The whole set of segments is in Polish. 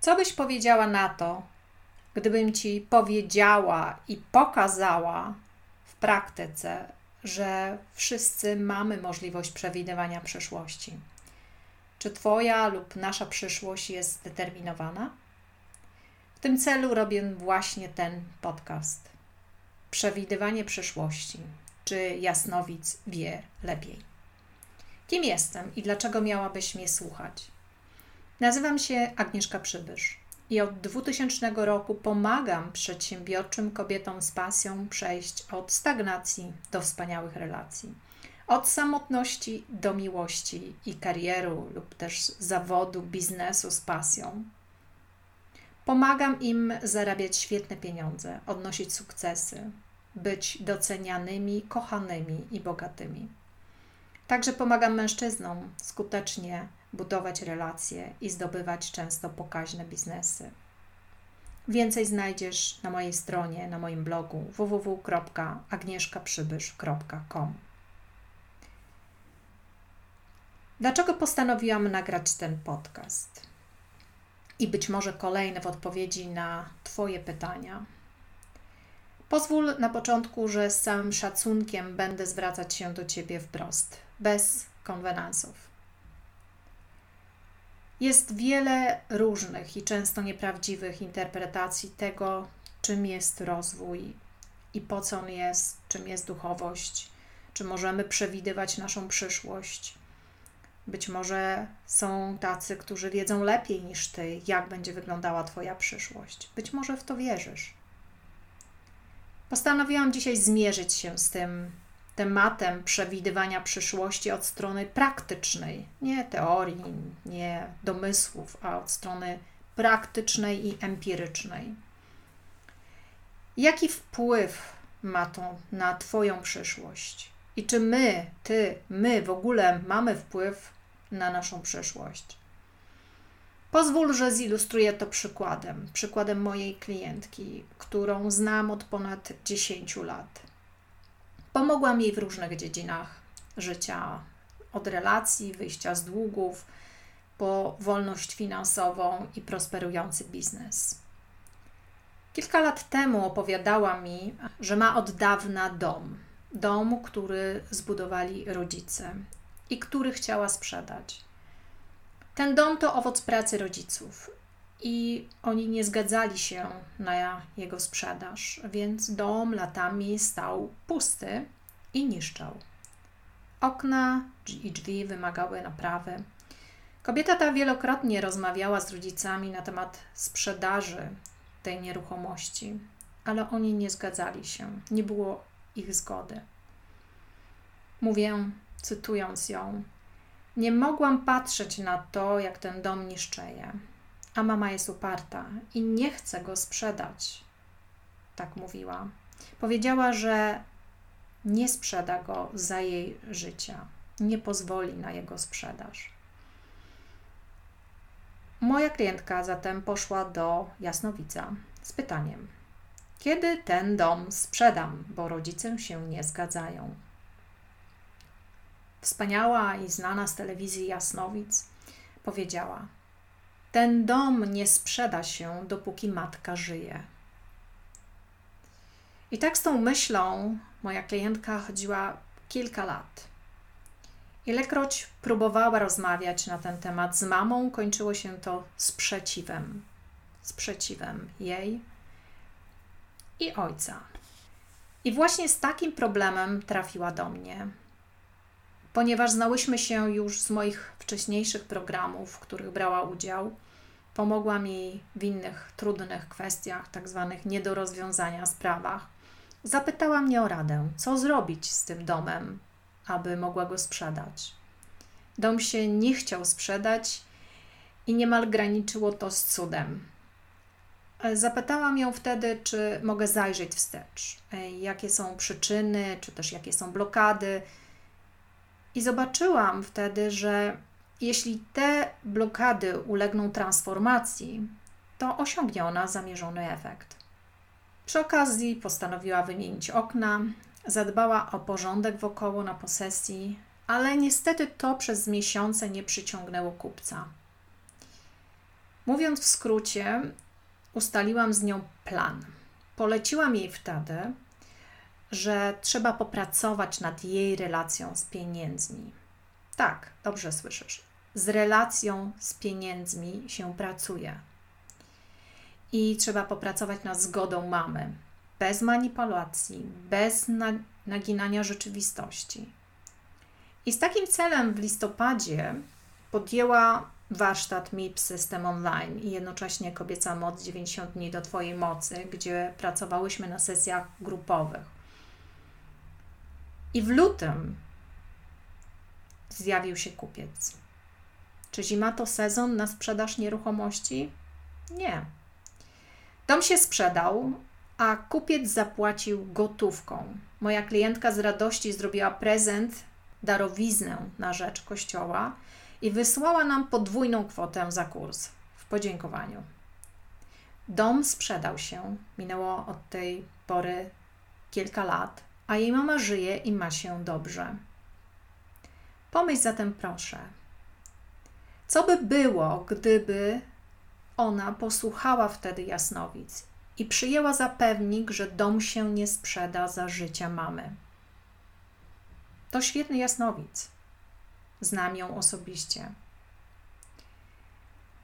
Co byś powiedziała na to, gdybym ci powiedziała i pokazała w praktyce, że wszyscy mamy możliwość przewidywania przyszłości? Czy Twoja lub nasza przyszłość jest zdeterminowana? W tym celu robię właśnie ten podcast. Przewidywanie przyszłości. Czy jasnowic wie lepiej? Kim jestem i dlaczego miałabyś mnie słuchać? Nazywam się Agnieszka Przybysz i od 2000 roku pomagam przedsiębiorczym kobietom z pasją przejść od stagnacji do wspaniałych relacji. Od samotności do miłości i karieru lub też zawodu, biznesu z pasją. Pomagam im zarabiać świetne pieniądze, odnosić sukcesy, być docenianymi, kochanymi i bogatymi. Także pomagam mężczyznom skutecznie budować relacje i zdobywać często pokaźne biznesy. Więcej znajdziesz na mojej stronie, na moim blogu www.agnieszkaprzybysz.com. Dlaczego postanowiłam nagrać ten podcast? I być może kolejne w odpowiedzi na Twoje pytania. Pozwól na początku, że z całym szacunkiem będę zwracać się do Ciebie wprost, bez konwenansów. Jest wiele różnych i często nieprawdziwych interpretacji tego, czym jest rozwój i po co on jest, czym jest duchowość, czy możemy przewidywać naszą przyszłość. Być może są tacy, którzy wiedzą lepiej niż ty, jak będzie wyglądała Twoja przyszłość. Być może w to wierzysz. Postanowiłam dzisiaj zmierzyć się z tym tematem przewidywania przyszłości od strony praktycznej, nie teorii, nie domysłów, a od strony praktycznej i empirycznej. Jaki wpływ ma to na Twoją przyszłość? I czy my, Ty, my w ogóle mamy wpływ na naszą przyszłość? Pozwól, że zilustruję to przykładem, przykładem mojej klientki, którą znam od ponad 10 lat. Pomogłam jej w różnych dziedzinach życia, od relacji, wyjścia z długów, po wolność finansową i prosperujący biznes. Kilka lat temu opowiadała mi, że ma od dawna dom. Dom, który zbudowali rodzice i który chciała sprzedać. Ten dom to owoc pracy rodziców i oni nie zgadzali się na jego sprzedaż, więc dom latami stał pusty i niszczał. Okna i drzwi wymagały naprawy. Kobieta ta wielokrotnie rozmawiała z rodzicami na temat sprzedaży tej nieruchomości, ale oni nie zgadzali się, nie było ich zgody. Mówię, cytując ją, nie mogłam patrzeć na to, jak ten dom niszczeje, a mama jest uparta i nie chce go sprzedać. Tak mówiła. Powiedziała, że nie sprzeda go za jej życia, nie pozwoli na jego sprzedaż. Moja klientka zatem poszła do Jasnowica z pytaniem: Kiedy ten dom sprzedam, bo rodzice się nie zgadzają? Wspaniała i znana z telewizji Jasnowic powiedziała: Ten dom nie sprzeda się, dopóki matka żyje. I tak z tą myślą moja klientka chodziła kilka lat. Ilekroć próbowała rozmawiać na ten temat z mamą, kończyło się to sprzeciwem. Sprzeciwem jej i ojca. I właśnie z takim problemem trafiła do mnie. Ponieważ znałyśmy się już z moich wcześniejszych programów, w których brała udział, pomogła mi w innych trudnych kwestiach, tak zwanych nie do rozwiązania sprawach Zapytała mnie o radę, co zrobić z tym domem, aby mogła go sprzedać. Dom się nie chciał sprzedać i niemal graniczyło to z cudem. Zapytałam ją wtedy, czy mogę zajrzeć wstecz, jakie są przyczyny, czy też jakie są blokady. I zobaczyłam wtedy, że jeśli te blokady ulegną transformacji, to osiągnie ona zamierzony efekt. Przy okazji postanowiła wymienić okna, zadbała o porządek wokoło na posesji, ale niestety to przez miesiące nie przyciągnęło kupca. Mówiąc w skrócie, ustaliłam z nią plan. Poleciłam jej wtedy, że trzeba popracować nad jej relacją z pieniędzmi. Tak, dobrze słyszysz. Z relacją z pieniędzmi się pracuje. I trzeba popracować nad zgodą mamy, bez manipulacji, bez naginania rzeczywistości. I z takim celem w listopadzie podjęła warsztat MIP System Online i jednocześnie Kobieca Moc 90 dni do Twojej mocy, gdzie pracowałyśmy na sesjach grupowych. I w lutym zjawił się kupiec. Czy zima to sezon na sprzedaż nieruchomości? Nie. Dom się sprzedał, a kupiec zapłacił gotówką. Moja klientka z radości zrobiła prezent, darowiznę na rzecz kościoła i wysłała nam podwójną kwotę za kurs w podziękowaniu. Dom sprzedał się, minęło od tej pory kilka lat, a jej mama żyje i ma się dobrze. Pomyśl zatem proszę, co by było, gdyby ona posłuchała wtedy jasnowic i przyjęła zapewnik, że dom się nie sprzeda za życia mamy. To świetny jasnowic. Znam ją osobiście.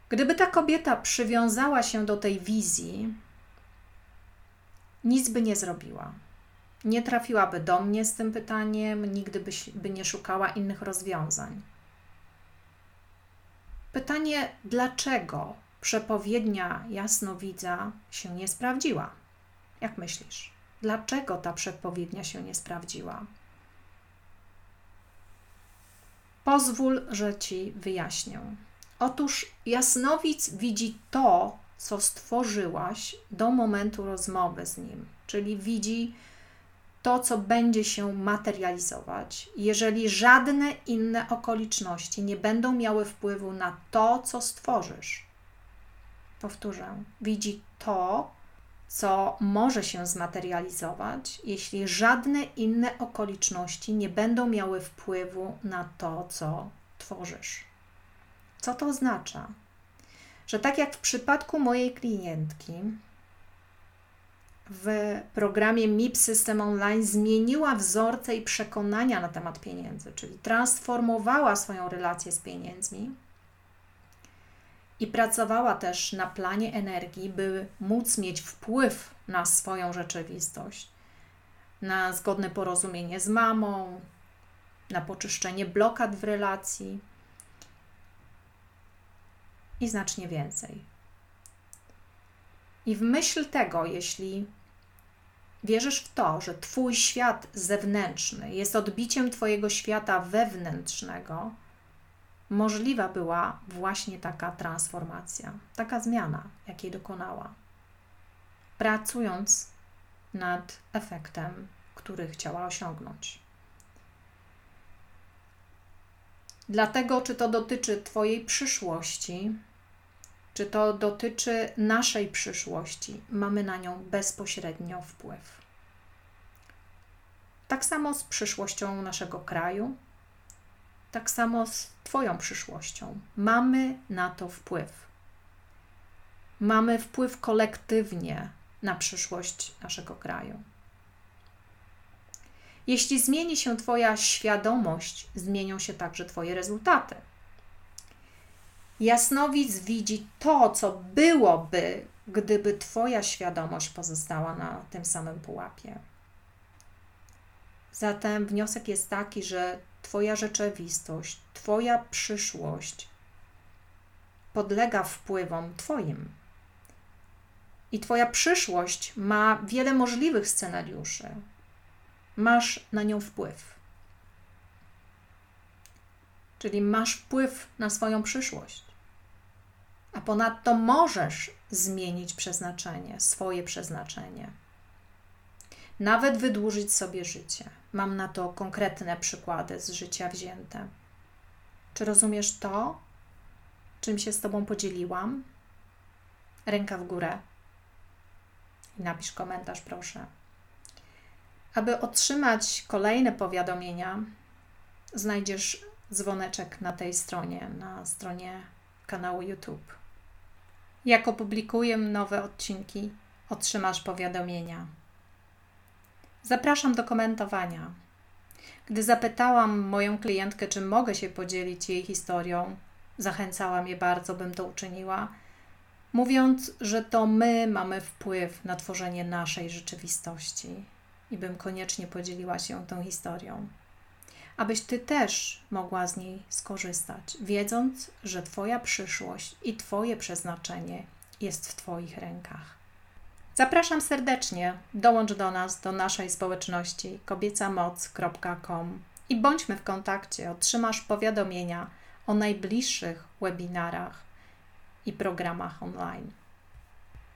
Gdyby ta kobieta przywiązała się do tej wizji, nic by nie zrobiła. Nie trafiłaby do mnie z tym pytaniem, nigdy by, by nie szukała innych rozwiązań. Pytanie, dlaczego przepowiednia jasnowidza się nie sprawdziła? Jak myślisz? Dlaczego ta przepowiednia się nie sprawdziła? Pozwól, że ci wyjaśnię. Otóż jasnowic widzi to, co stworzyłaś do momentu rozmowy z nim, czyli widzi to, co będzie się materializować, jeżeli żadne inne okoliczności nie będą miały wpływu na to, co stworzysz. Powtórzę, widzi to, co może się zmaterializować, jeśli żadne inne okoliczności nie będą miały wpływu na to, co tworzysz. Co to oznacza? Że tak jak w przypadku mojej klientki, w programie MIP System Online zmieniła wzorce i przekonania na temat pieniędzy, czyli transformowała swoją relację z pieniędzmi i pracowała też na planie energii, by móc mieć wpływ na swoją rzeczywistość, na zgodne porozumienie z mamą, na poczyszczenie blokad w relacji i znacznie więcej. I w myśl tego, jeśli wierzysz w to, że Twój świat zewnętrzny jest odbiciem Twojego świata wewnętrznego, możliwa była właśnie taka transformacja, taka zmiana, jakiej dokonała, pracując nad efektem, który chciała osiągnąć. Dlatego, czy to dotyczy Twojej przyszłości, czy to dotyczy naszej przyszłości, mamy na nią bezpośrednio wpływ. Tak samo z przyszłością naszego kraju, tak samo z Twoją przyszłością. Mamy na to wpływ. Mamy wpływ kolektywnie na przyszłość naszego kraju. Jeśli zmieni się Twoja świadomość, zmienią się także Twoje rezultaty. Jasnowic widzi to, co byłoby, gdyby Twoja świadomość pozostała na tym samym pułapie. Zatem wniosek jest taki, że Twoja rzeczywistość, Twoja przyszłość podlega wpływom Twoim. I Twoja przyszłość ma wiele możliwych scenariuszy. Masz na nią wpływ. Czyli masz wpływ na swoją przyszłość. A ponadto możesz zmienić przeznaczenie, swoje przeznaczenie. Nawet wydłużyć sobie życie. Mam na to konkretne przykłady z życia wzięte. Czy rozumiesz to, czym się z Tobą podzieliłam? Ręka w górę. I napisz komentarz, proszę. Aby otrzymać kolejne powiadomienia, znajdziesz dzwoneczek na tej stronie, na stronie kanału YouTube. Jak opublikuję nowe odcinki, otrzymasz powiadomienia. Zapraszam do komentowania. Gdy zapytałam moją klientkę, czy mogę się podzielić jej historią, zachęcałam je bardzo, bym to uczyniła, mówiąc, że to my mamy wpływ na tworzenie naszej rzeczywistości i bym koniecznie podzieliła się tą historią. Abyś ty też mogła z niej skorzystać, wiedząc, że Twoja przyszłość i Twoje przeznaczenie jest w Twoich rękach. Zapraszam serdecznie, dołącz do nas, do naszej społeczności kobiecamoc.com i bądźmy w kontakcie. Otrzymasz powiadomienia o najbliższych webinarach i programach online.